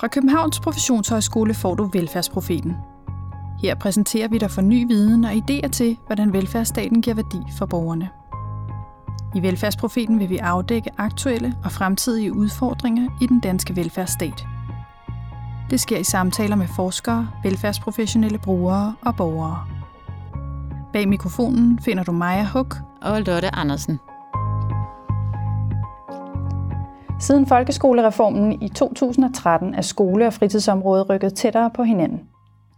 Fra Københavns Professionshøjskole får du Velfærdsprofeten. Her præsenterer vi dig for ny viden og idéer til, hvordan velfærdsstaten giver værdi for borgerne. I Velfærdsprofeten vil vi afdække aktuelle og fremtidige udfordringer i den danske velfærdsstat. Det sker i samtaler med forskere, velfærdsprofessionelle brugere og borgere. Bag mikrofonen finder du Maja Huk og Lotte Andersen. Siden folkeskolereformen i 2013 er skole- og fritidsområdet rykket tættere på hinanden.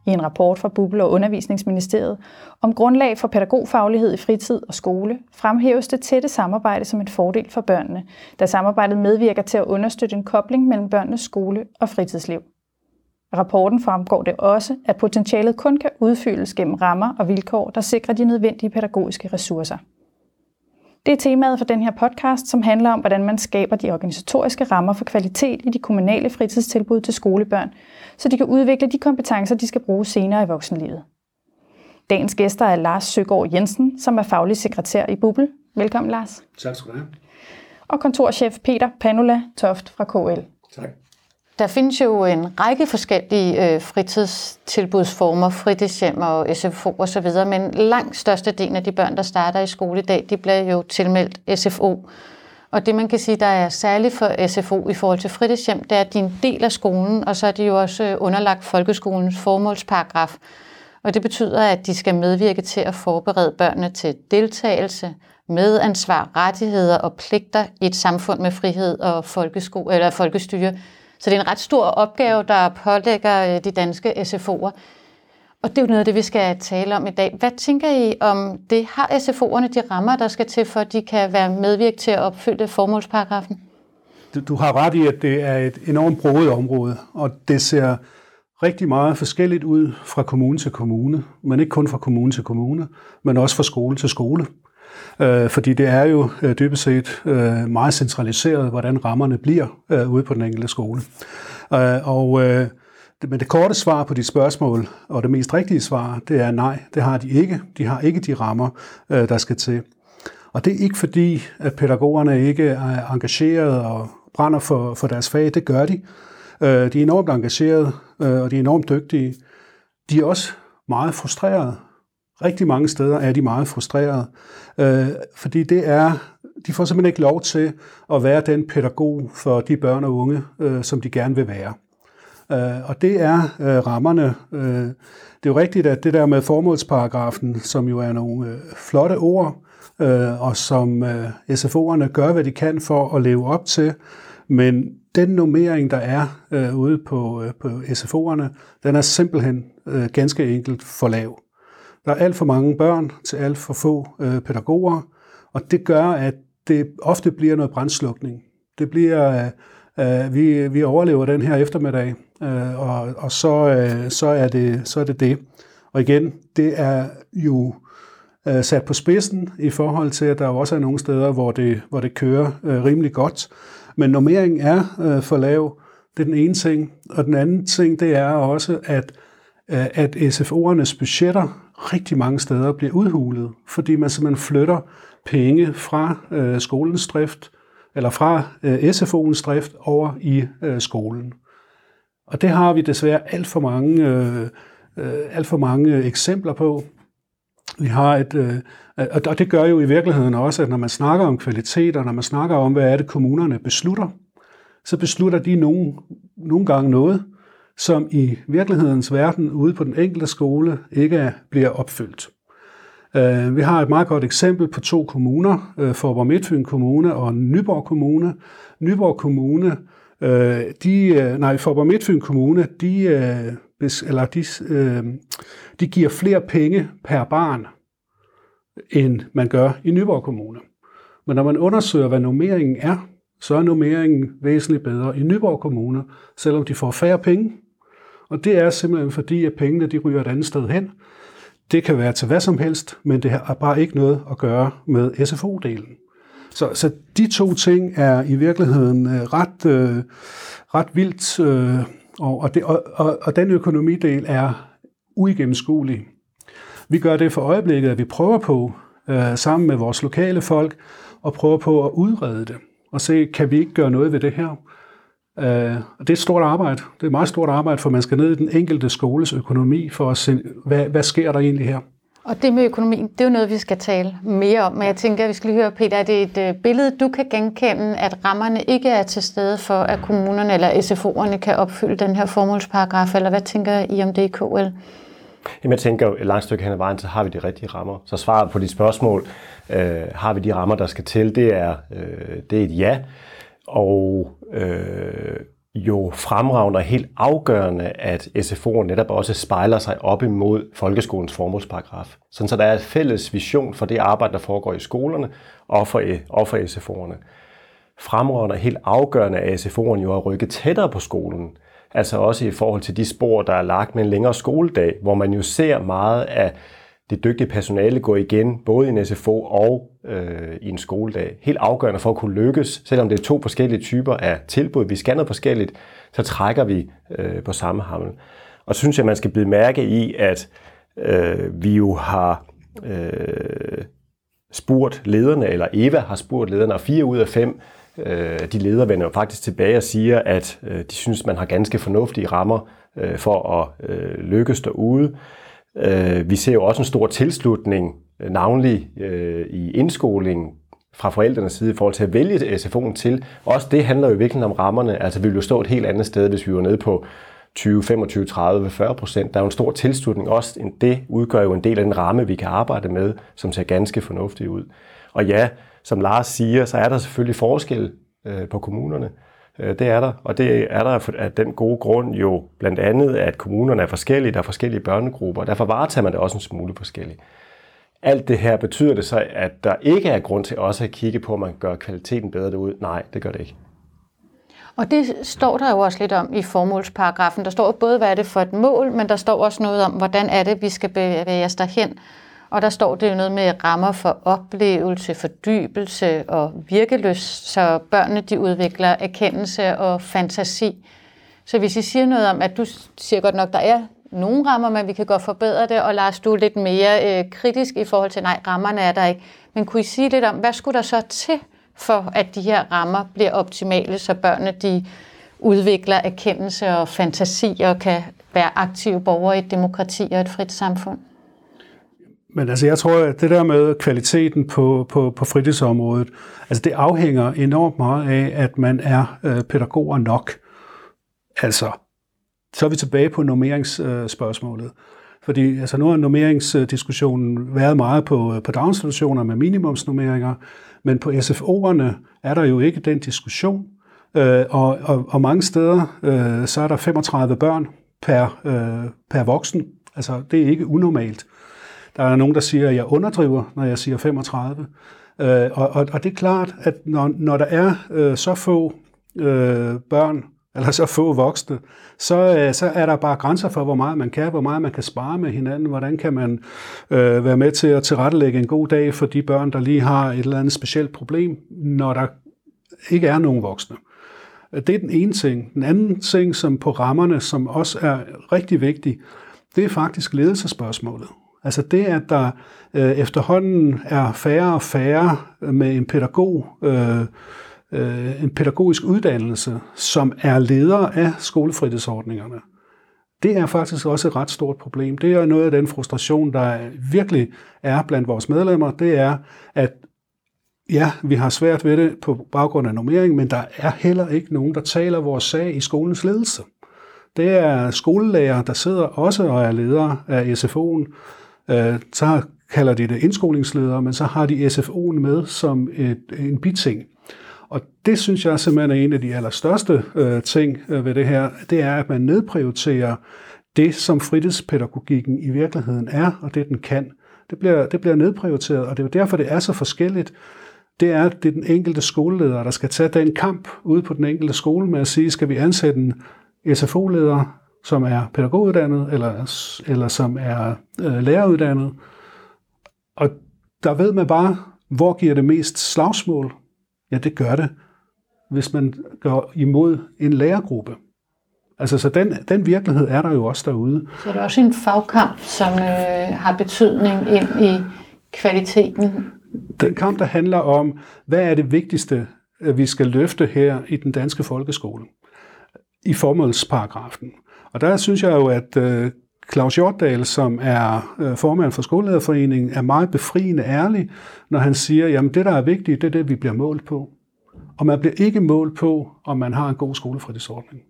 I en rapport fra Bubble og Undervisningsministeriet om grundlag for pædagogfaglighed i fritid og skole fremhæves det tætte samarbejde som en fordel for børnene, da samarbejdet medvirker til at understøtte en kobling mellem børnenes skole og fritidsliv. Rapporten fremgår det også, at potentialet kun kan udfyldes gennem rammer og vilkår, der sikrer de nødvendige pædagogiske ressourcer. Det er temaet for den her podcast, som handler om, hvordan man skaber de organisatoriske rammer for kvalitet i de kommunale fritidstilbud til skolebørn, så de kan udvikle de kompetencer, de skal bruge senere i voksenlivet. Dagens gæster er Lars Søgaard Jensen, som er faglig sekretær i Bubble. Velkommen, Lars. Tak skal du have. Og kontorchef Peter Panula Toft fra KL. Tak. Der findes jo en række forskellige øh, fritidstilbudsformer, fritidshjem og SFO osv., men langt størstedelen af de børn, der starter i skole i dag, de bliver jo tilmeldt SFO. Og det man kan sige, der er særligt for SFO i forhold til fritidshjem, det er, at de er en del af skolen, og så er de jo også øh, underlagt folkeskolens formålsparagraf. Og det betyder, at de skal medvirke til at forberede børnene til deltagelse, medansvar, rettigheder og pligter i et samfund med frihed og folkesko- eller folkestyre, så det er en ret stor opgave, der pålægger øh, de danske SFO'er. Og det er jo noget af det, vi skal tale om i dag. Hvad tænker I om det? Har SFO'erne de rammer, der skal til, for at de kan være medvirke til at opfylde formålsparagrafen? Du, du har ret i, at det er et enormt broget område, og det ser rigtig meget forskelligt ud fra kommune til kommune, men ikke kun fra kommune til kommune, men også fra skole til skole. Øh, fordi det er jo øh, dybest set øh, meget centraliseret, hvordan rammerne bliver øh, ude på den enkelte skole. Øh, og øh, men det korte svar på de spørgsmål, og det mest rigtige svar, det er nej, det har de ikke. De har ikke de rammer, øh, der skal til. Og det er ikke fordi, at pædagogerne ikke er engageret og brænder for, for deres fag. Det gør de. Øh, de er enormt engagerede, øh, og de er enormt dygtige. De er også meget frustrerede Rigtig mange steder er de meget frustrerede, øh, fordi det er, de får simpelthen ikke lov til at være den pædagog for de børn og unge, øh, som de gerne vil være. Øh, og det er øh, rammerne. Øh, det er jo rigtigt, at det der med formålsparagrafen, som jo er nogle øh, flotte ord, øh, og som øh, SFO'erne gør, hvad de kan for at leve op til, men den nummering, der er øh, ude på, øh, på SFO'erne, den er simpelthen øh, ganske enkelt for lav. Der er alt for mange børn til alt for få øh, pædagoger, og det gør, at det ofte bliver noget brændslukning. Det bliver, øh, øh, vi, vi overlever den her eftermiddag, øh, og, og så, øh, så, er det, så er det det. Og igen, det er jo øh, sat på spidsen i forhold til, at der også er nogle steder, hvor det, hvor det kører øh, rimelig godt. Men normeringen er øh, for lav. Det er den ene ting. Og den anden ting, det er også, at, øh, at SFO'ernes budgetter rigtig mange steder bliver udhulet, fordi man simpelthen flytter penge fra øh, skolens drift, eller fra øh, SFO'ens drift over i øh, skolen. Og det har vi desværre alt for mange, øh, øh, alt for mange eksempler på. Vi har et, øh, og det gør jo i virkeligheden også, at når man snakker om kvalitet, og når man snakker om, hvad er det kommunerne beslutter, så beslutter de nogle, nogle gange noget, som i virkelighedens verden ude på den enkelte skole ikke bliver opfyldt. Øh, vi har et meget godt eksempel på to kommuner, øh, Forborg Midtfyn Kommune og Nyborg Kommune. Nyborg Kommune, øh, de, nej, Forborg Midtfyn Kommune, de, eller de, de giver flere penge per barn, end man gør i Nyborg Kommune. Men når man undersøger, hvad normeringen er, så er nummeringen væsentligt bedre i Nyborg Kommune, selvom de får færre penge. Og det er simpelthen fordi, at pengene de ryger et andet sted hen. Det kan være til hvad som helst, men det har bare ikke noget at gøre med SFO-delen. Så, så de to ting er i virkeligheden øh, ret, øh, ret vildt, øh, og, og, det, og, og, og den økonomidel er uigennemskuelig. Vi gør det for øjeblikket, at vi prøver på, øh, sammen med vores lokale folk, og prøver på at udrede det, og se, kan vi ikke gøre noget ved det her? Øh, det er et stort arbejde. Det er et meget stort arbejde, for man skal ned i den enkelte skoles økonomi for at se, hvad, hvad sker der egentlig her. Og det med økonomien, det er jo noget, vi skal tale mere om. Men jeg tænker, at vi skal lige høre, Peter, er det et øh, billede, du kan genkende, at rammerne ikke er til stede for, at kommunerne eller SFO'erne kan opfylde den her formålsparagraf, eller hvad tænker I om det i KL? Jamen, jeg tænker jo, et langt stykke hen ad vejen, så har vi de rigtige rammer. Så svaret på de spørgsmål, øh, har vi de rammer, der skal til, det er, øh, det er et ja. Og øh, jo fremragende og helt afgørende, at SFO'en netop også spejler sig op imod folkeskolens formålsparagraf. Sådan så der er et fælles vision for det arbejde, der foregår i skolerne og for, og for SFO'erne. Fremragende og helt afgørende, at SFO'en jo er rykket tættere på skolen. Altså også i forhold til de spor, der er lagt med en længere skoledag, hvor man jo ser meget af det dygtige personale gå igen, både i en SFO og øh, i en skoledag. Helt afgørende for at kunne lykkes, selvom det er to forskellige typer af tilbud, vi skal noget forskelligt, så trækker vi øh, på samme hammel. Og så synes jeg, man skal blive mærke i, at øh, vi jo har øh, spurgt lederne, eller Eva har spurgt lederne, og fire ud af fem Øh, de ledere vender jo faktisk tilbage og siger, at øh, de synes, man har ganske fornuftige rammer øh, for at lykkes derude. Vi ser jo også en stor tilslutning, navnlig i indskolingen fra forældrenes side i forhold til at vælge SFO'en til. Også det handler jo virkelig om rammerne. Altså vi ville jo stå et helt andet sted, hvis vi var nede på 20, 25, 30, 40 procent. Der er jo en stor tilslutning. Også det udgør jo en del af den ramme, vi kan arbejde med, som ser ganske fornuftigt ud. Og ja, som Lars siger, så er der selvfølgelig forskel øh, på kommunerne. Øh, det er der, og det er der af den gode grund jo blandt andet, at kommunerne er forskellige, der er forskellige børnegrupper, og derfor varetager man det også en smule forskelligt. Alt det her betyder det så, at der ikke er grund til også at kigge på, om man gør kvaliteten bedre derude. Nej, det gør det ikke. Og det står der jo også lidt om i formålsparagrafen. Der står både, hvad er det for et mål, men der står også noget om, hvordan er det, vi skal bevæge os derhen. Og der står det jo noget med rammer for oplevelse, fordybelse og virkeløst, så børnene de udvikler erkendelse og fantasi. Så hvis I siger noget om, at du siger godt nok, der er nogle rammer, men vi kan godt forbedre det, og Lars, du er lidt mere øh, kritisk i forhold til, nej, rammerne er der ikke. Men kunne I sige lidt om, hvad skulle der så til, for at de her rammer bliver optimale, så børnene de udvikler erkendelse og fantasi og kan være aktive borgere i et demokrati og et frit samfund? Men altså, jeg tror, at det der med kvaliteten på, på, på fritidsområdet, altså det afhænger enormt meget af, at man er øh, pædagoger nok. Altså, så er vi tilbage på normeringsspørgsmålet. Øh, Fordi altså, nu har normeringsdiskussionen været meget på, øh, på daginstitutioner med minimumsnormeringer, men på SFO'erne er der jo ikke den diskussion. Øh, og, og, og mange steder, øh, så er der 35 børn per, øh, per voksen. Altså, det er ikke unormalt. Der er nogen, der siger, at jeg underdriver, når jeg siger 35. Øh, og, og, og det er klart, at når, når der er øh, så få øh, børn, eller så få voksne, så, øh, så er der bare grænser for, hvor meget man kan, hvor meget man kan spare med hinanden, hvordan kan man øh, være med til at tilrettelægge en god dag for de børn, der lige har et eller andet specielt problem, når der ikke er nogen voksne. Det er den ene ting. Den anden ting, som på rammerne, som også er rigtig vigtig, det er faktisk ledelsespørgsmålet. Altså det, at der øh, efterhånden er færre og færre med en pædagog, øh, øh, en pædagogisk uddannelse, som er leder af skolefritidsordningerne, det er faktisk også et ret stort problem. Det er noget af den frustration, der virkelig er blandt vores medlemmer, det er, at ja, vi har svært ved det på baggrund af normering, men der er heller ikke nogen, der taler vores sag i skolens ledelse. Det er skolelærer, der sidder også og er ledere af SFO'en, Øh, så kalder de det indskolingsledere, men så har de SFO'en med som et, en biting. Og det synes jeg simpelthen er en af de allerstørste øh, ting øh, ved det her, det er, at man nedprioriterer det, som fritidspædagogikken i virkeligheden er, og det den kan. Det bliver, det bliver nedprioriteret, og det er jo derfor, det er så forskelligt. Det er, at det er den enkelte skoleleder, der skal tage den kamp ude på den enkelte skole med at sige, skal vi ansætte en SFO-leder, som er pædagoguddannet, eller, eller som er øh, læreruddannet. Og der ved man bare, hvor giver det mest slagsmål? Ja, det gør det, hvis man går imod en lærergruppe. Altså, så den, den virkelighed er der jo også derude. Så er det også en fagkamp, som øh, har betydning ind i kvaliteten? Den kamp, der handler om, hvad er det vigtigste, vi skal løfte her i den danske folkeskole i formålsparagrafen. Og der synes jeg jo, at øh, Claus Hjortdal, som er øh, formand for Skolelederforeningen, er meget befriende ærlig, når han siger, jamen det, der er vigtigt, det er det, vi bliver målt på. Og man bliver ikke målt på, om man har en god skolefritidsordning.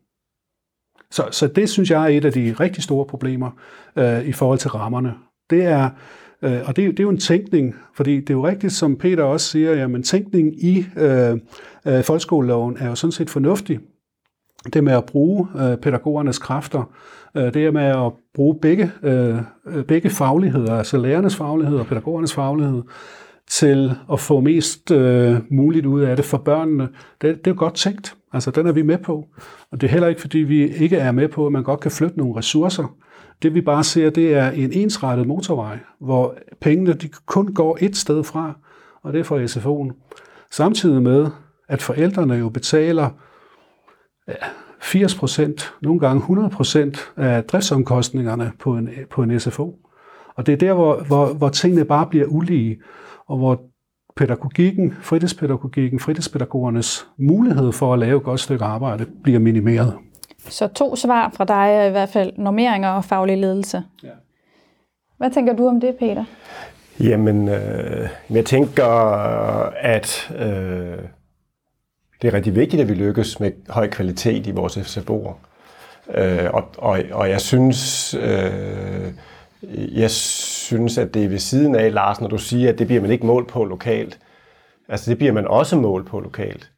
Så, så det synes jeg er et af de rigtig store problemer øh, i forhold til rammerne. Det er, øh, og det, det er jo en tænkning, fordi det er jo rigtigt, som Peter også siger, jamen tænkningen i øh, øh, folkeskoleloven er jo sådan set fornuftig. Det med at bruge øh, pædagogernes kræfter, øh, det med at bruge begge, øh, øh, begge fagligheder, altså lærernes faglighed og pædagogernes faglighed, til at få mest øh, muligt ud af det for børnene, det, det er godt tænkt. Altså, den er vi med på. Og det er heller ikke, fordi vi ikke er med på, at man godt kan flytte nogle ressourcer. Det vi bare ser, det er en ensrettet motorvej, hvor pengene de kun går et sted fra, og det er fra SFO'en. Samtidig med, at forældrene jo betaler ja, 80 procent, nogle gange 100 procent af driftsomkostningerne på en, på en SFO. Og det er der, hvor, hvor, hvor tingene bare bliver ulige, og hvor pædagogikken, fritidspædagogikken, fritidspædagogernes mulighed for at lave et godt stykke arbejde bliver minimeret. Så to svar fra dig er i hvert fald normeringer og faglig ledelse. Ja. Hvad tænker du om det, Peter? Jamen, øh, jeg tænker, at øh, det er rigtig vigtigt, at vi lykkes med høj kvalitet i vores FCB'er. Øh, og, og, og jeg synes, øh, jeg synes, at det er ved siden af, Lars, når du siger, at det bliver man ikke målt på lokalt. Altså det bliver man også målt på lokalt.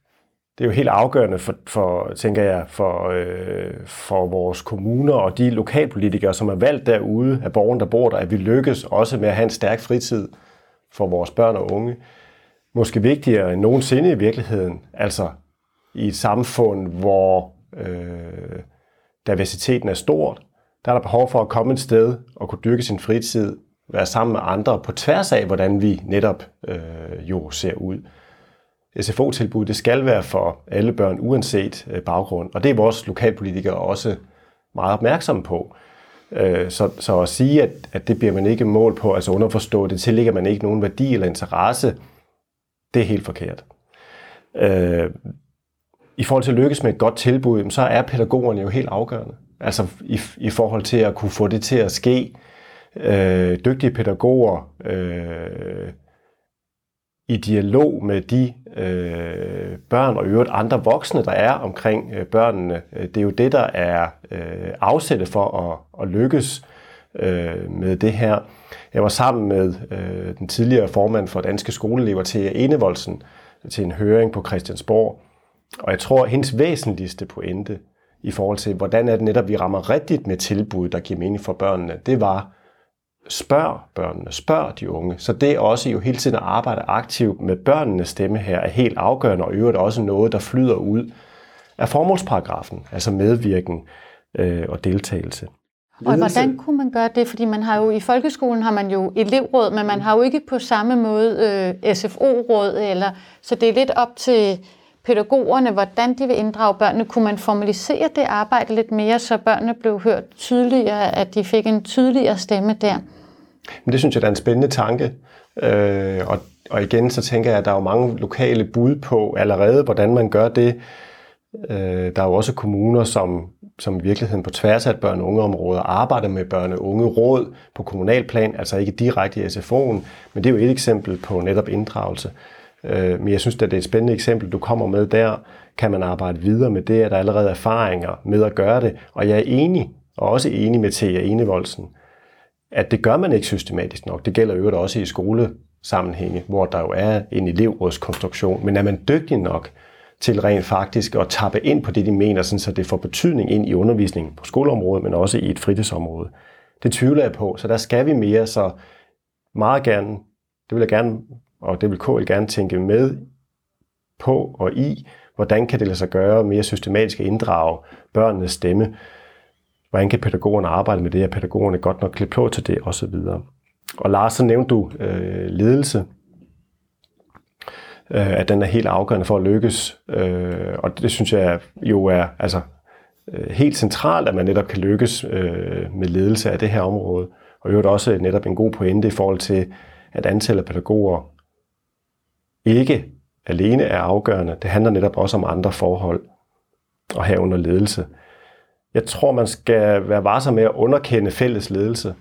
Det er jo helt afgørende for, for tænker jeg, for, øh, for vores kommuner og de lokalpolitikere, som er valgt derude af borgerne, der bor der, at vi lykkes også med at have en stærk fritid for vores børn og unge. Måske vigtigere end nogensinde i virkeligheden. Altså i et samfund, hvor øh, diversiteten er stort, der er der behov for at komme et sted og kunne dyrke sin fritid, være sammen med andre på tværs af, hvordan vi netop øh, jo ser ud. SFO-tilbud, det skal være for alle børn, uanset øh, baggrund, og det er vores lokalpolitikere også meget opmærksomme på. Øh, så, så at sige, at, at det bliver man ikke mål på, altså underforstå, det tillægger man ikke nogen værdi eller interesse, det er helt forkert. Øh, I forhold til at lykkes med et godt tilbud, så er pædagogerne jo helt afgørende. Altså i, i forhold til at kunne få det til at ske. Øh, dygtige pædagoger øh, i dialog med de øh, børn og øvrigt andre voksne, der er omkring øh, børnene. Det er jo det, der er øh, afsættet for at, at lykkes øh, med det her. Jeg var sammen med øh, den tidligere formand for Danske Skoleelever Thea Enevoldsen til en høring på Christiansborg. Og jeg tror, at hendes væsentligste pointe, i forhold til, hvordan er det netop, vi rammer rigtigt med tilbud, der giver mening for børnene, det var, spørg børnene, spørg de unge. Så det er også jo hele tiden at arbejde aktivt med børnenes stemme her, er helt afgørende, og øvrigt også noget, der flyder ud af formålsparagrafen, altså medvirken øh, og deltagelse. Og hvordan kunne man gøre det? Fordi man har jo i folkeskolen har man jo elevråd, men man har jo ikke på samme måde øh, SFO-råd, eller, så det er lidt op til pædagogerne, hvordan de vil inddrage børnene. Kunne man formalisere det arbejde lidt mere, så børnene blev hørt tydeligere, at de fik en tydeligere stemme der? Men det synes jeg, der er en spændende tanke. Øh, og, og igen, så tænker jeg, at der er jo mange lokale bud på allerede, hvordan man gør det. Øh, der er jo også kommuner, som, som i virkeligheden på tværs af børn- og ungeområdet arbejder med børn- og unge råd på kommunalplan, altså ikke direkte i SFO'en, men det er jo et eksempel på netop inddragelse. Øh, men jeg synes, at det er et spændende eksempel, du kommer med der. Kan man arbejde videre med det, at der allerede er erfaringer med at gøre det? Og jeg er enig, og også enig med Thea Enevoldsen, at det gør man ikke systematisk nok. Det gælder jo også i skolesammenhænge, hvor der jo er en elevrådskonstruktion. Men er man dygtig nok til rent faktisk at tappe ind på det, de mener, sådan, så det får betydning ind i undervisningen på skoleområdet, men også i et fritidsområde? Det tvivler jeg på, så der skal vi mere, så meget gerne, det vil jeg gerne og det vil KL gerne tænke med på og i, hvordan kan det lade sig gøre mere systematisk at inddrage børnenes stemme, hvordan kan pædagogerne arbejde med det, er pædagogerne godt nok klædt på til det, osv. Og Lars, så nævnte du øh, ledelse, øh, at den er helt afgørende for at lykkes, øh, og det synes jeg jo er altså, øh, helt centralt, at man netop kan lykkes øh, med ledelse af det her område, og jo også netop en god pointe i forhold til, at antallet af pædagoger ikke alene er afgørende. Det handler netop også om andre forhold. og have under ledelse. Jeg tror, man skal være varsom med at underkende fælles ledelse.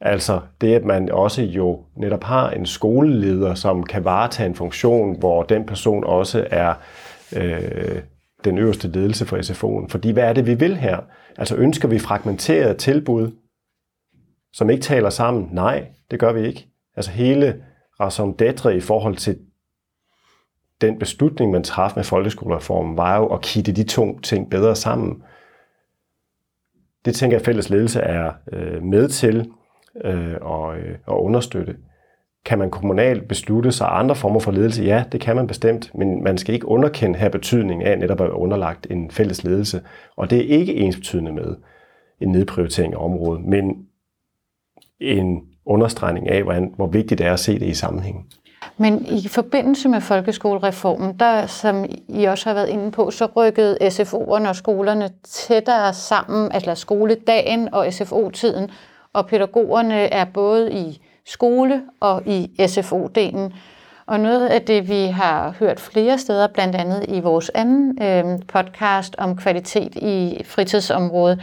Altså det, at man også jo netop har en skoleleder, som kan varetage en funktion, hvor den person også er øh, den øverste ledelse for SFO'en. Fordi hvad er det, vi vil her? Altså ønsker vi fragmenteret tilbud, som ikke taler sammen? Nej, det gør vi ikke. Altså hele raison d'etre i forhold til den beslutning, man træffede med folkeskolereformen, var jo at kitte de to ting bedre sammen. Det tænker jeg, at fælles ledelse er øh, med til øh, og, øh, og understøtte. Kan man kommunalt beslutte sig andre former for ledelse? Ja, det kan man bestemt, men man skal ikke underkende her betydning af netop at være underlagt en fælles ledelse. Og det er ikke ens betydende med en nedprioritering af området, men en understregning af, hvordan, hvor vigtigt det er at se det i sammenhæng. Men i forbindelse med folkeskolereformen, der, som I også har været inde på, så rykkede SFO'erne og skolerne tættere sammen, altså skoledagen og SFO-tiden, og pædagogerne er både i skole og i SFO-delen. Og noget af det, vi har hørt flere steder, blandt andet i vores anden øh, podcast om kvalitet i fritidsområdet,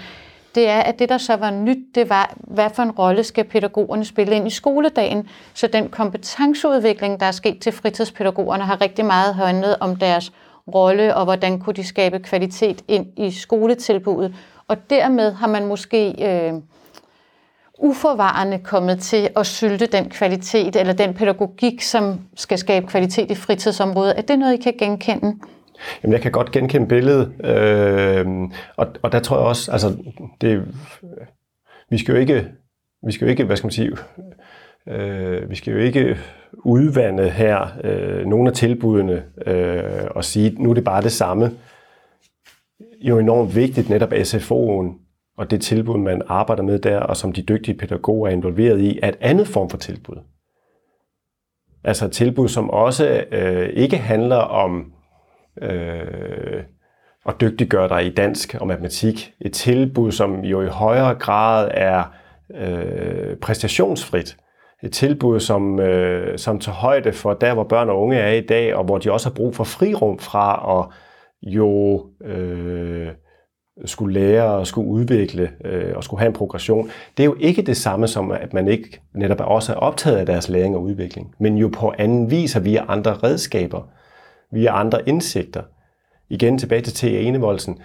det er, at det, der så var nyt, det var, hvad for en rolle skal pædagogerne spille ind i skoledagen. Så den kompetenceudvikling, der er sket til fritidspædagogerne, har rigtig meget handlet om deres rolle, og hvordan kunne de skabe kvalitet ind i skoletilbuddet. Og dermed har man måske øh, uforvarende kommet til at sylte den kvalitet, eller den pædagogik, som skal skabe kvalitet i fritidsområdet. Er det noget, I kan genkende? Jamen, jeg kan godt genkende billedet, øh, og, og der tror jeg også, altså, det, vi skal jo ikke, vi skal jo ikke, hvad skal man sige, øh, vi skal jo ikke udvande her øh, nogle af tilbudene øh, og sige, nu er det bare det samme. Jo enormt vigtigt netop SFO'en og det tilbud, man arbejder med der, og som de dygtige pædagoger er involveret i, er et andet form for tilbud. Altså et tilbud, som også øh, ikke handler om øh, og dygtiggøre dig i dansk og matematik. Et tilbud, som jo i højere grad er øh, præstationsfrit. Et tilbud, som, øh, som tager højde for der, hvor børn og unge er i dag, og hvor de også har brug for frirum fra at jo øh, skulle lære og skulle udvikle øh, og skulle have en progression. Det er jo ikke det samme som, at man ikke netop også er optaget af deres læring og udvikling, men jo på anden vis og via andre redskaber via andre indsigter. Igen tilbage til T. Enevoldsen.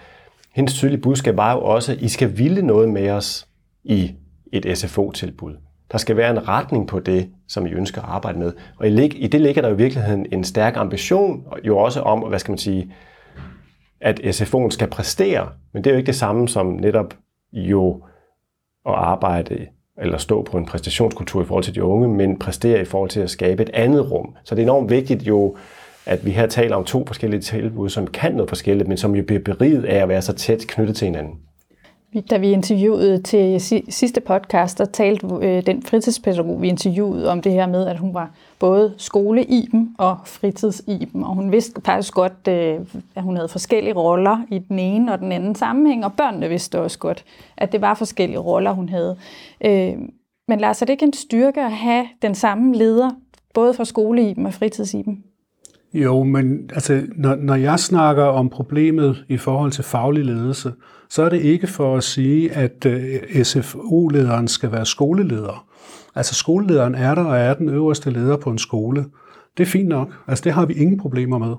Hendes tydelige budskab var jo også, at I skal ville noget med os i et SFO-tilbud. Der skal være en retning på det, som I ønsker at arbejde med. Og i det ligger der i virkeligheden en stærk ambition, og jo også om, hvad skal man sige, at SFO'en skal præstere. Men det er jo ikke det samme som netop jo at arbejde eller stå på en præstationskultur i forhold til de unge, men præstere i forhold til at skabe et andet rum. Så det er enormt vigtigt jo at vi her taler om to forskellige tilbud, som kan noget forskelligt, men som jo bliver beriget af at være så tæt knyttet til hinanden. Da vi interviewede til sidste podcast, der talte øh, den fritidspædagog, vi interviewede om det her med, at hun var både skole-iben og fritids-iben. Og hun vidste faktisk godt, øh, at hun havde forskellige roller i den ene og den anden sammenhæng, og børnene vidste også godt, at det var forskellige roller, hun havde. Øh, men Lars, er det ikke en styrke at have den samme leder, både for skole-iben og fritids-iben? Jo, men altså, når, når jeg snakker om problemet i forhold til faglig ledelse, så er det ikke for at sige, at øh, SFO-lederen skal være skoleleder. Altså skolelederen er der og er den øverste leder på en skole. Det er fint nok. Altså det har vi ingen problemer med.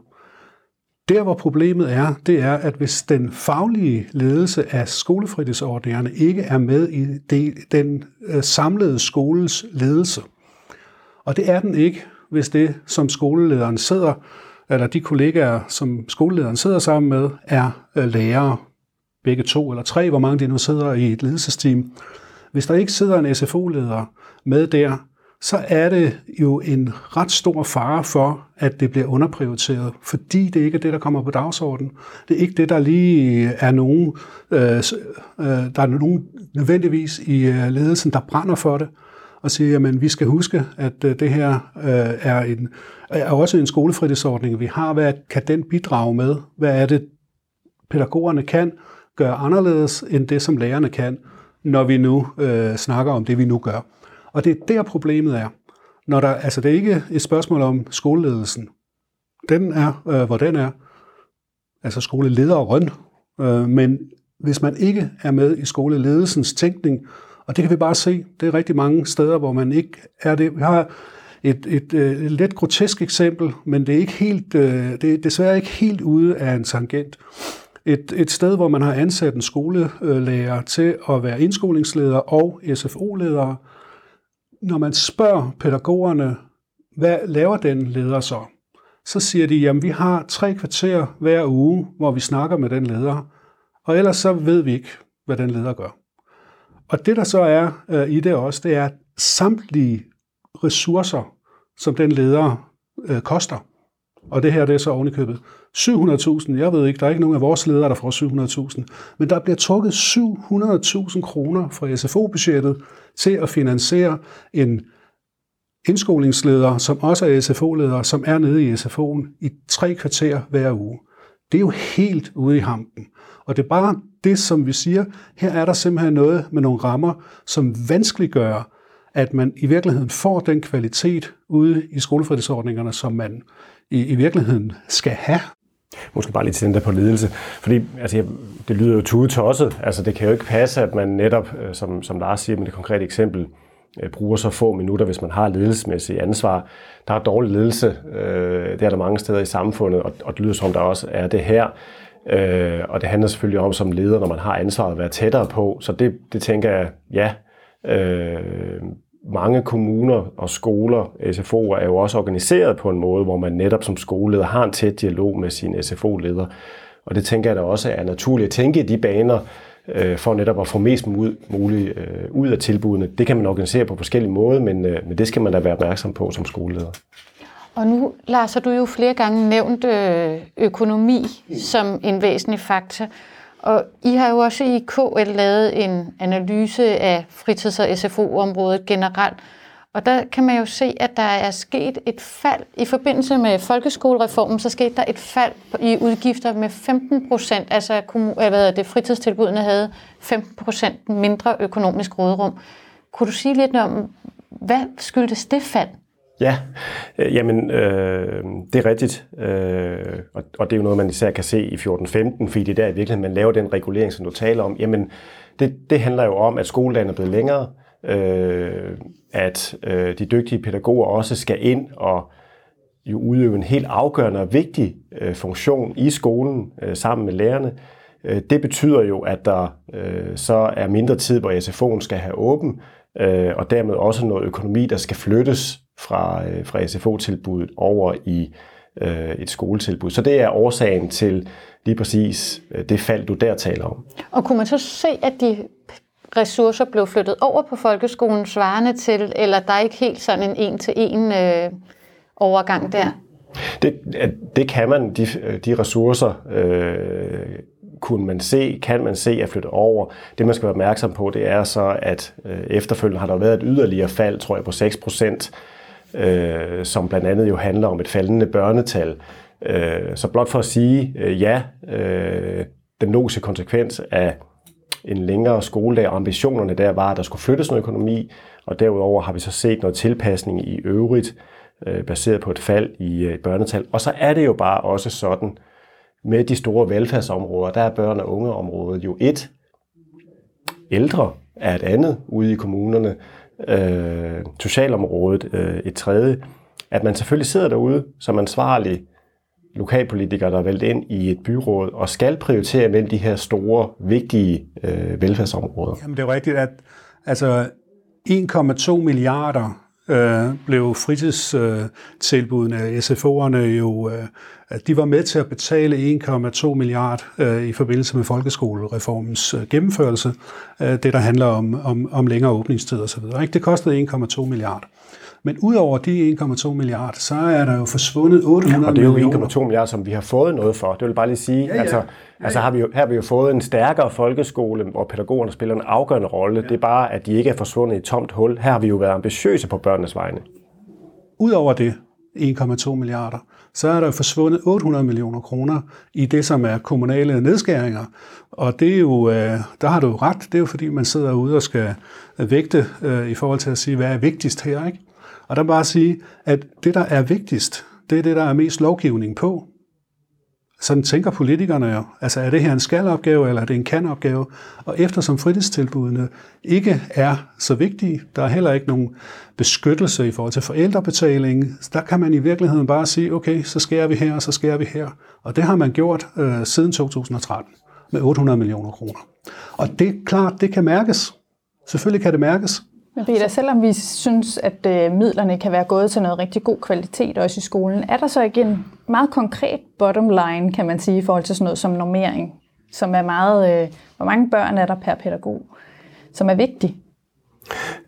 Der, hvor problemet er, det er, at hvis den faglige ledelse af skolefritidsordningerne ikke er med i det, den øh, samlede skoles ledelse, og det er den ikke, hvis det, som skolelederen sidder, eller de kollegaer, som skolelederen sidder sammen med, er øh, lærere, begge to eller tre, hvor mange de nu sidder i et ledelsesteam. Hvis der ikke sidder en SFO-leder med der, så er det jo en ret stor fare for, at det bliver underprioriteret, fordi det ikke er det, der kommer på dagsordenen. Det er ikke det, der lige er nogen, øh, øh der er nogen nødvendigvis i øh, ledelsen, der brænder for det og siger, at vi skal huske, at øh, det her øh, er, en, er også en skolefritidsordning, vi har. Hvad kan den bidrage med? Hvad er det, pædagogerne kan gøre anderledes end det, som lærerne kan, når vi nu øh, snakker om det, vi nu gør? Og det er der problemet er. Når der, altså det er ikke et spørgsmål om skoleledelsen. Den er, øh, hvor den er. Altså skoleleder og røn Øh, men hvis man ikke er med i skoleledelsens tænkning, og det kan vi bare se, det er rigtig mange steder, hvor man ikke er det. Vi har et, et, et, et let grotesk eksempel, men det er, ikke helt, øh, det er desværre ikke helt ude af en tangent. Et, et sted, hvor man har ansat en skolelærer til at være indskolingsleder og SFO-ledere. Når man spørger pædagogerne, hvad laver den leder så? Så siger de, jamen vi har tre kvarter hver uge, hvor vi snakker med den leder, og ellers så ved vi ikke, hvad den leder gør. Og det der så er øh, i det også, det er, at samtlige ressourcer, som den leder øh, koster, og det her det er så ovenikøbet 700.000. Jeg ved ikke, der er ikke nogen af vores ledere, der får 700.000. Men der bliver trukket 700.000 kroner fra SFO-budgettet til at finansiere en indskolingsleder, som også er SFO-leder, som er nede i SFO'en i tre kvarter hver uge. Det er jo helt ude i hampen. Og det er bare det, som vi siger, her er der simpelthen noget med nogle rammer, som vanskeliggør, at man i virkeligheden får den kvalitet ude i skolefritidsordningerne, som man i, i virkeligheden skal have. Måske bare lige til den der på ledelse, fordi altså, det lyder jo tude tosset. Altså, det kan jo ikke passe, at man netop, øh, som, som Lars siger med det konkrete eksempel, øh, bruger så få minutter, hvis man har ledelsesmæssigt ansvar. Der er dårlig ledelse, øh, det er der mange steder i samfundet, og, og det lyder som, der også er det her. Øh, og det handler selvfølgelig om som leder, når man har ansvaret at være tættere på. Så det, det tænker jeg, ja, øh, mange kommuner og skoler, SFO'er, er jo også organiseret på en måde, hvor man netop som skoleleder har en tæt dialog med sin SFO-leder. Og det tænker jeg da også er naturligt at tænke i de baner, øh, for netop at få mest muligt øh, ud af tilbudene. Det kan man organisere på forskellige måder, men, øh, men det skal man da være opmærksom på som skoleleder. Og nu, Lars, har du jo flere gange nævnt øh, økonomi som en væsentlig faktor. Og I har jo også i KL lavet en analyse af fritids- og SFO-området generelt. Og der kan man jo se, at der er sket et fald i forbindelse med folkeskolereformen, så skete der et fald i udgifter med 15 procent. Altså øh, hvad det, fritidstilbudene havde 15 procent mindre økonomisk råderum. Kunne du sige lidt om, hvad skyldtes det fald? Ja, øh, jamen øh, det er rigtigt, øh, og, og det er jo noget, man især kan se i 14-15, fordi det er der i virkeligheden, man laver den regulering, som du taler om. Jamen, det, det handler jo om, at skoledagen er blevet længere, øh, at øh, de dygtige pædagoger også skal ind og jo udøve en helt afgørende og vigtig øh, funktion i skolen øh, sammen med lærerne. Øh, det betyder jo, at der øh, så er mindre tid, hvor SFO'en skal have åben, øh, og dermed også noget økonomi, der skal flyttes fra, øh, fra SFO-tilbuddet over i øh, et skoletilbud. Så det er årsagen til lige præcis øh, det fald, du der taler om. Og kunne man så se, at de ressourcer blev flyttet over på folkeskolen svarende til, eller der er ikke helt sådan en en-til-en øh, overgang der? Det, det kan man, de, de ressourcer øh, kunne man se, kan man se at flytte over. Det man skal være opmærksom på, det er så, at øh, efterfølgende har der været et yderligere fald, tror jeg, på 6 procent øh, som blandt andet jo handler om et faldende børnetal. Øh, så blot for at sige, øh, ja, øh, den logiske konsekvens af en længere skoledag, og ambitionerne der var, at der skulle flyttes noget økonomi, og derudover har vi så set noget tilpasning i øvrigt, øh, baseret på et fald i øh, børnetal. Og så er det jo bare også sådan, med de store velfærdsområder, der er børn- og ungeområdet jo et, ældre er et andet ude i kommunerne, øh, socialområdet øh, et tredje, at man selvfølgelig sidder derude som ansvarlig lokalpolitiker, der er valgt ind i et byråd og skal prioritere mellem de her store, vigtige øh, velfærdsområder. Jamen det er rigtigt, at altså 1,2 milliarder øh, blev fritidstilbudene, øh, SFO'erne jo, øh, at de var med til at betale 1,2 milliard øh, i forbindelse med folkeskolereformens øh, gennemførelse, øh, det der handler om, om, om længere åbningstid osv. Det kostede 1,2 milliard. Men udover de 1,2 milliarder, så er der jo forsvundet 800 Og det er jo 1,2 milliarder, som vi har fået noget for. Det vil bare lige sige, ja, ja. altså, ja, altså har vi jo, her har vi jo fået en stærkere folkeskole, hvor pædagogerne spiller en afgørende rolle. Ja. Det er bare, at de ikke er forsvundet i et tomt hul. Her har vi jo været ambitiøse på børnenes vegne. Udover det, 1,2 milliarder, så er der forsvundet 800 millioner kroner i det, som er kommunale nedskæringer. Og det er jo, øh, der har du jo ret, det er jo fordi, man sidder ude og skal vægte øh, i forhold til at sige, hvad er vigtigst her, ikke? Og der bare sige, at det, der er vigtigst, det er det, der er mest lovgivning på. sådan tænker politikerne jo. Altså er det her en skalopgave, eller er det en kanopgave? Og eftersom fritidstilbudene ikke er så vigtige, der er heller ikke nogen beskyttelse i forhold til forældrebetaling, der kan man i virkeligheden bare sige, okay, så skærer vi her, og så skærer vi her. Og det har man gjort øh, siden 2013 med 800 millioner kroner. Og det er klart, det kan mærkes. Selvfølgelig kan det mærkes. Men Peter, selvom vi synes, at øh, midlerne kan være gået til noget rigtig god kvalitet også i skolen, er der så ikke en meget konkret bottom line, kan man sige, i forhold til sådan noget som normering, som er meget, øh, hvor mange børn er der per pædagog, som er vigtig?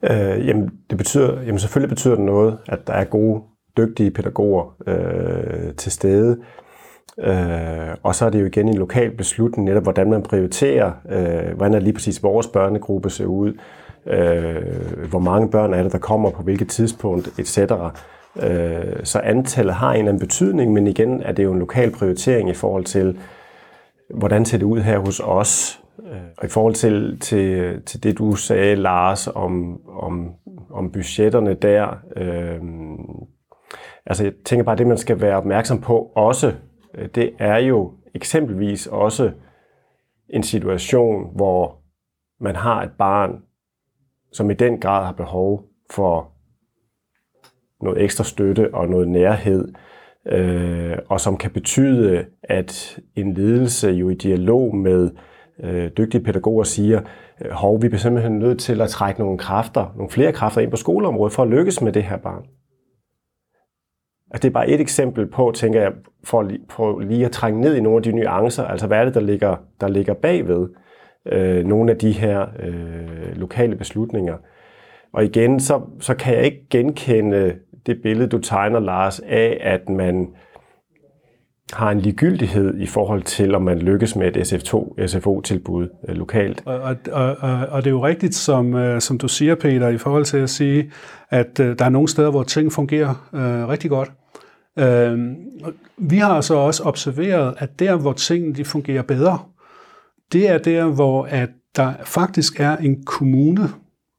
Øh, jamen, det betyder, jamen, selvfølgelig betyder det noget, at der er gode, dygtige pædagoger øh, til stede. Øh, og så er det jo igen en lokal beslutning, netop hvordan man prioriterer, øh, hvordan er lige præcis vores børnegruppe ser ud, øh, hvor mange børn er det, der kommer på hvilket tidspunkt, etc. Øh, så antallet har en eller anden betydning, men igen er det jo en lokal prioritering i forhold til, hvordan ser det ud her hos os. Øh, og i forhold til, til, til det, du sagde, Lars, om, om, om budgetterne der, øh, altså jeg tænker bare, at det, man skal være opmærksom på også, øh, det er jo eksempelvis også en situation, hvor man har et barn, som i den grad har behov for noget ekstra støtte og noget nærhed, øh, og som kan betyde, at en ledelse jo i dialog med øh, dygtige pædagoger siger, øh, hov, vi bliver simpelthen nødt til at trække nogle kræfter, nogle flere kræfter ind på skoleområdet for at lykkes med det her barn. Altså, det er bare et eksempel på, tænker jeg, for, for lige at trænge ned i nogle af de nuancer, altså hvad er det, der ligger, der ligger bagved øh, nogle af de her øh, lokale beslutninger. Og igen, så, så kan jeg ikke genkende det billede, du tegner, Lars, af, at man har en ligegyldighed i forhold til, om man lykkes med et SF2, SFO-tilbud øh, lokalt. Og, og, og, og det er jo rigtigt, som, øh, som du siger, Peter, i forhold til at sige, at øh, der er nogle steder, hvor ting fungerer øh, rigtig godt. Øh, vi har så også observeret, at der, hvor tingene de fungerer bedre, det er der, hvor at der faktisk er en kommune,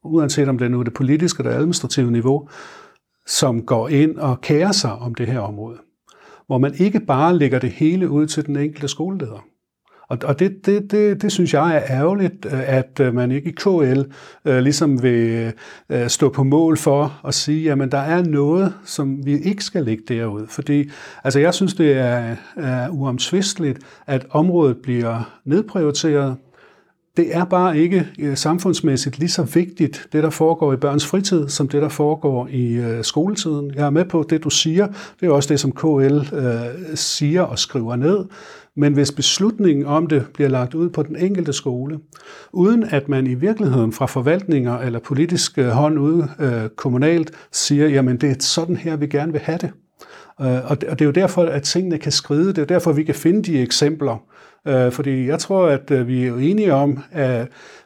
uanset om det er nu det politiske eller administrative niveau, som går ind og kærer sig om det her område. Hvor man ikke bare lægger det hele ud til den enkelte skoleleder. Og, og det, det, det, det synes jeg er ærgerligt, øh, at øh, man ikke i KL øh, ligesom vil øh, stå på mål for at sige, at der er noget, som vi ikke skal lægge derud. Fordi altså jeg synes, det er, er uomtvisteligt, at området bliver nedprioriteret. Det er bare ikke øh, samfundsmæssigt lige så vigtigt, det der foregår i børns fritid, som det der foregår i skoletiden. Jeg er med på det, du siger. Det er også det, som KL øh, siger og skriver ned. Men hvis beslutningen om det bliver lagt ud på den enkelte skole, uden at man i virkeligheden fra forvaltninger eller politisk øh, hånd ude øh, kommunalt siger, jamen det er sådan her, vi gerne vil have det. Øh, og det er jo derfor, at tingene kan skride. Det er derfor, vi kan finde de eksempler. Øh, fordi jeg tror, at øh, vi er enige om,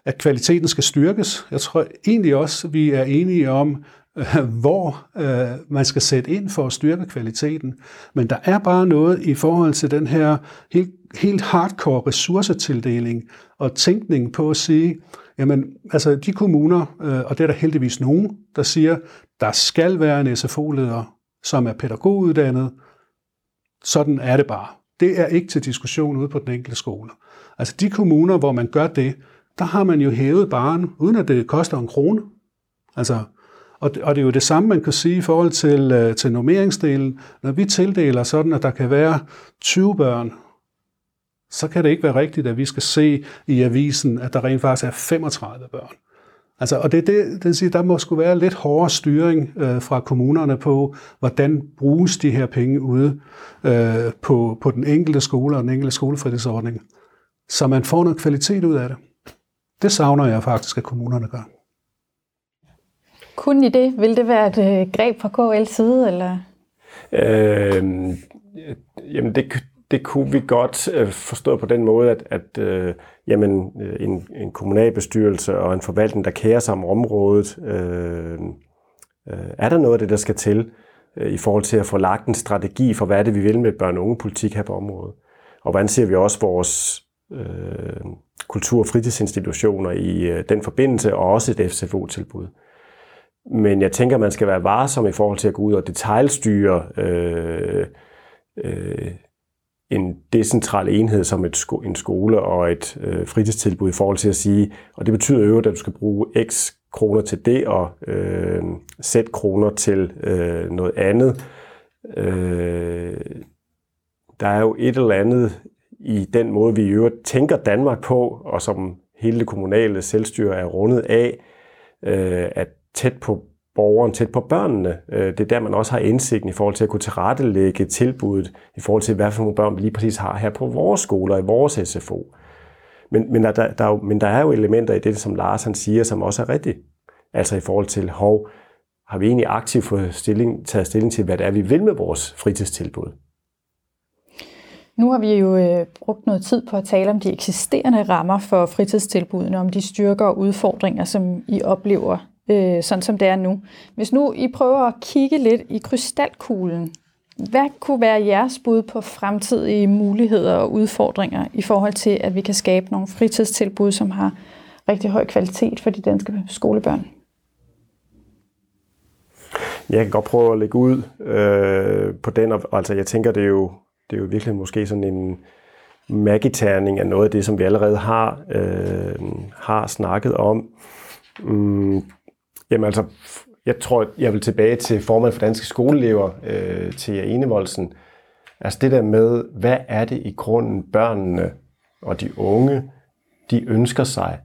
at kvaliteten skal styrkes. Jeg tror egentlig også, at vi er enige om, hvor øh, man skal sætte ind for at styrke kvaliteten. Men der er bare noget i forhold til den her helt, helt hardcore ressourcetildeling og tænkning på at sige, jamen altså de kommuner, øh, og det er der heldigvis nogen, der siger, der skal være en SFO-leder, som er pædagoguddannet. Sådan er det bare. Det er ikke til diskussion ude på den enkelte skole. Altså de kommuner, hvor man gør det, der har man jo hævet barn, uden at det koster en krone. Altså, og det, og det er jo det samme, man kan sige i forhold til, øh, til normeringsdelen. Når vi tildeler sådan, at der kan være 20 børn, så kan det ikke være rigtigt, at vi skal se i avisen, at der rent faktisk er 35 børn. Altså, og det, det, det siger, der må skulle være lidt hårdere styring øh, fra kommunerne på, hvordan bruges de her penge ude øh, på, på den enkelte skole og den enkelte skolefritidsordning, så man får noget kvalitet ud af det. Det savner jeg faktisk, at kommunerne gør. Kun i det? Vil det være et øh, greb fra KL's side? Eller? Øh, jamen det, det kunne vi godt øh, forstå på den måde, at, at øh, jamen, øh, en, en kommunalbestyrelse og en forvaltning, der kærer sig om området, øh, øh, er der noget af det, der skal til øh, i forhold til at få lagt en strategi for, hvad er det, vi vil med børn- og ungepolitik her på området? Og hvordan ser vi også vores øh, kultur- og fritidsinstitutioner i øh, den forbindelse, og også et FCFO-tilbud? Men jeg tænker, man skal være varsom i forhold til at gå ud og detaljstyre øh, øh, en decentral enhed som et sko- en skole og et øh, fritidstilbud i forhold til at sige, og det betyder jo, at du skal bruge x kroner til det og øh, z kroner til øh, noget andet. Øh, der er jo et eller andet i den måde, vi i øvrigt tænker Danmark på, og som hele det kommunale selvstyre er rundet af, øh, at tæt på borgeren, tæt på børnene. Øh, det er der, man også har indsigten i forhold til at kunne tilrettelægge tilbuddet, i forhold til, hvad for nogle børn vi lige præcis har her på vores skoler, i vores SFO. Men, men, der, der, der, er jo, men der er jo elementer i det, som Lars han siger, som også er rigtigt. Altså i forhold til, hov, har vi egentlig aktivt fået stilling, taget stilling til, hvad det er, vi vil med vores fritidstilbud? Nu har vi jo øh, brugt noget tid på at tale om de eksisterende rammer for fritidstilbudene, om de styrker og udfordringer, som I oplever, øh, sådan som det er nu. Hvis nu I prøver at kigge lidt i krystalkuglen, hvad kunne være jeres bud på fremtidige muligheder og udfordringer i forhold til, at vi kan skabe nogle fritidstilbud, som har rigtig høj kvalitet for de danske skolebørn? Jeg kan godt prøve at lægge ud øh, på den, altså jeg tænker, det er jo, det er jo virkelig måske sådan en magiterning af noget af det, som vi allerede har, øh, har snakket om. Mm, jamen altså, jeg tror, jeg vil tilbage til formand for Danske Skoleelever, øh, til Enevoldsen. Altså det der med, hvad er det i grunden børnene og de unge, de ønsker sig,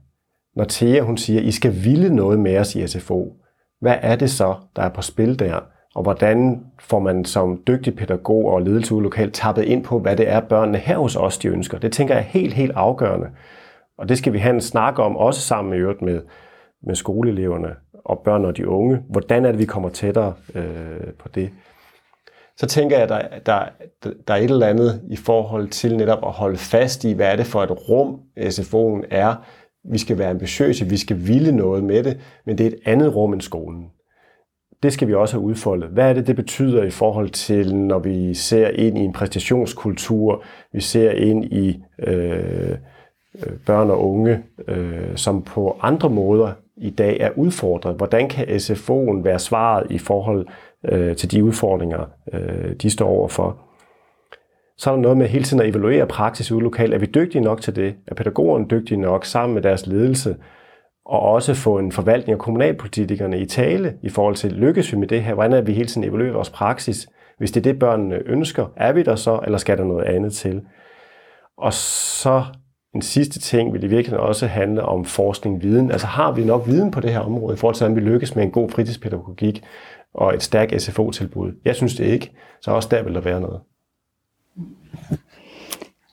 når Thea hun siger, I skal ville noget med os i SFO. Hvad er det så, der er på spil der? Og hvordan får man som dygtig pædagog og ledelse lokalt tappet ind på, hvad det er, børnene her hos os, de ønsker? Det tænker jeg er helt, helt afgørende. Og det skal vi have en snak om, også sammen med, med, med skoleeleverne og børn og de unge. Hvordan er det, vi kommer tættere øh, på det? Så tænker jeg, at der, der, der er et eller andet i forhold til netop at holde fast i, hvad er det for et rum, SFO'en er. Vi skal være ambitiøse, vi skal ville noget med det, men det er et andet rum end skolen det skal vi også have udfoldet. Hvad er det, det betyder i forhold til, når vi ser ind i en præstationskultur, vi ser ind i øh, øh børn og unge, øh, som på andre måder i dag er udfordret. Hvordan kan SFO'en være svaret i forhold øh, til de udfordringer, øh, de står overfor? Så er der noget med hele tiden at evaluere praksis ude lokalt. Er vi dygtige nok til det? Er pædagogerne dygtige nok sammen med deres ledelse? og også få en forvaltning af kommunalpolitikerne i tale i forhold til, lykkes vi med det her? Hvordan er vi hele tiden evaluerer vores praksis? Hvis det er det, børnene ønsker, er vi der så, eller skal der noget andet til? Og så en sidste ting vil i virkeligheden også handle om forskning, viden. Altså har vi nok viden på det her område i forhold til, hvordan vi lykkes med en god fritidspædagogik og et stærkt SFO-tilbud? Jeg synes det ikke, så også der vil der være noget.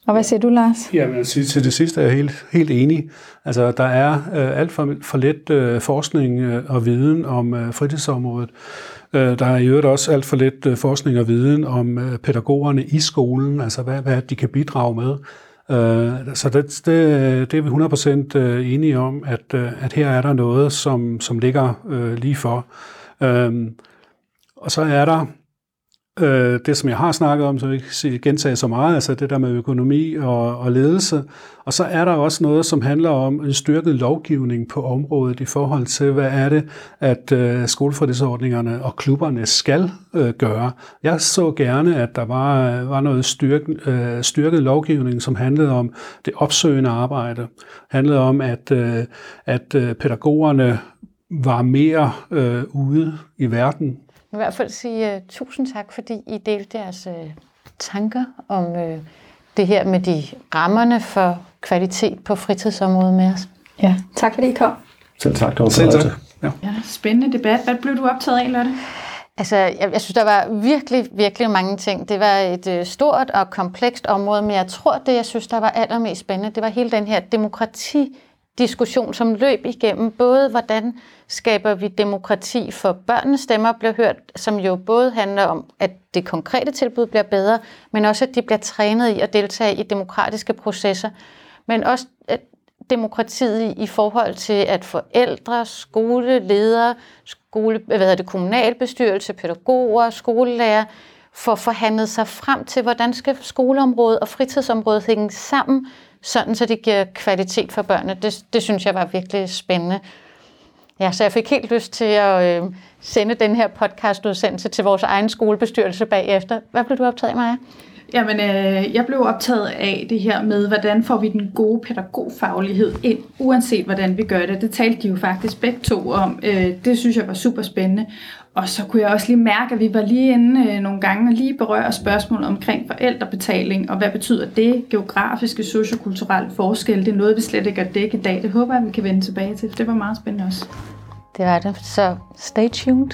Og hvad siger du, Lars? Jamen, til det sidste er jeg helt, helt enig. Altså, der er øh, alt for, for lidt øh, forskning øh, og viden om øh, fritidsområdet. Øh, der er i øvrigt også alt for lidt øh, forskning og viden om øh, pædagogerne i skolen, altså hvad, hvad de kan bidrage med. Øh, så det, det, det er vi 100% øh, enige om, at, øh, at her er der noget, som, som ligger øh, lige for. Øhm, og så er der øh, det, som jeg har snakket om, så jeg ikke gentage så meget, altså det der med økonomi og, og ledelse. Og så er der også noget, som handler om en styrket lovgivning på området i forhold til, hvad er det, at øh, skolefritidsordningerne og klubberne skal øh, gøre. Jeg så gerne, at der var, var noget styrk, øh, styrket lovgivning, som handlede om det opsøgende arbejde. handlede om, at, øh, at øh, pædagogerne var mere øh, ude i verden i hvert fald sige uh, tusind tak, fordi I delte jeres uh, tanker om uh, det her med de rammerne for kvalitet på fritidsområdet med os. Ja, tak fordi I kom. Selv tak, det var Selv tak. Ja. ja, spændende debat. Hvad blev du optaget af, Lotte? Altså, jeg, jeg synes, der var virkelig, virkelig mange ting. Det var et uh, stort og komplekst område, men jeg tror, det, jeg synes, der var allermest spændende, det var hele den her demokrati diskussion, som løb igennem. Både, hvordan skaber vi demokrati for børnenes stemmer bliver hørt, som jo både handler om, at det konkrete tilbud bliver bedre, men også, at de bliver trænet i at deltage i demokratiske processer, men også at demokratiet i forhold til, at forældre, skoleledere, skole, hvad hedder det, kommunalbestyrelse, pædagoger, skolelærer, får forhandlet sig frem til, hvordan skal skoleområdet og fritidsområdet hænge sammen, sådan så det giver kvalitet for børnene. Det, det synes jeg var virkelig spændende. Ja, så jeg fik helt lyst til at øh, sende den her podcastudsendelse til vores egen skolebestyrelse bagefter. Hvad blev du optaget af, Maja? Jamen, øh, jeg blev optaget af det her med, hvordan får vi den gode pædagogfaglighed ind, uanset hvordan vi gør det. Det talte de jo faktisk begge to om. Øh, det synes jeg var super spændende. Og så kunne jeg også lige mærke, at vi var lige inde øh, nogle gange og lige berøre spørgsmål omkring forældrebetaling, og hvad betyder det? Geografiske, sociokulturelle forskelle, det er noget, vi slet ikke har dækket i dag. Det håber jeg, vi kan vende tilbage til, for det var meget spændende også. Det var det, så stay tuned.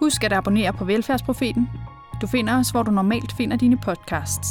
Husk at abonnere på Velfærdsprofeten. Du finder os, hvor du normalt finder dine podcasts.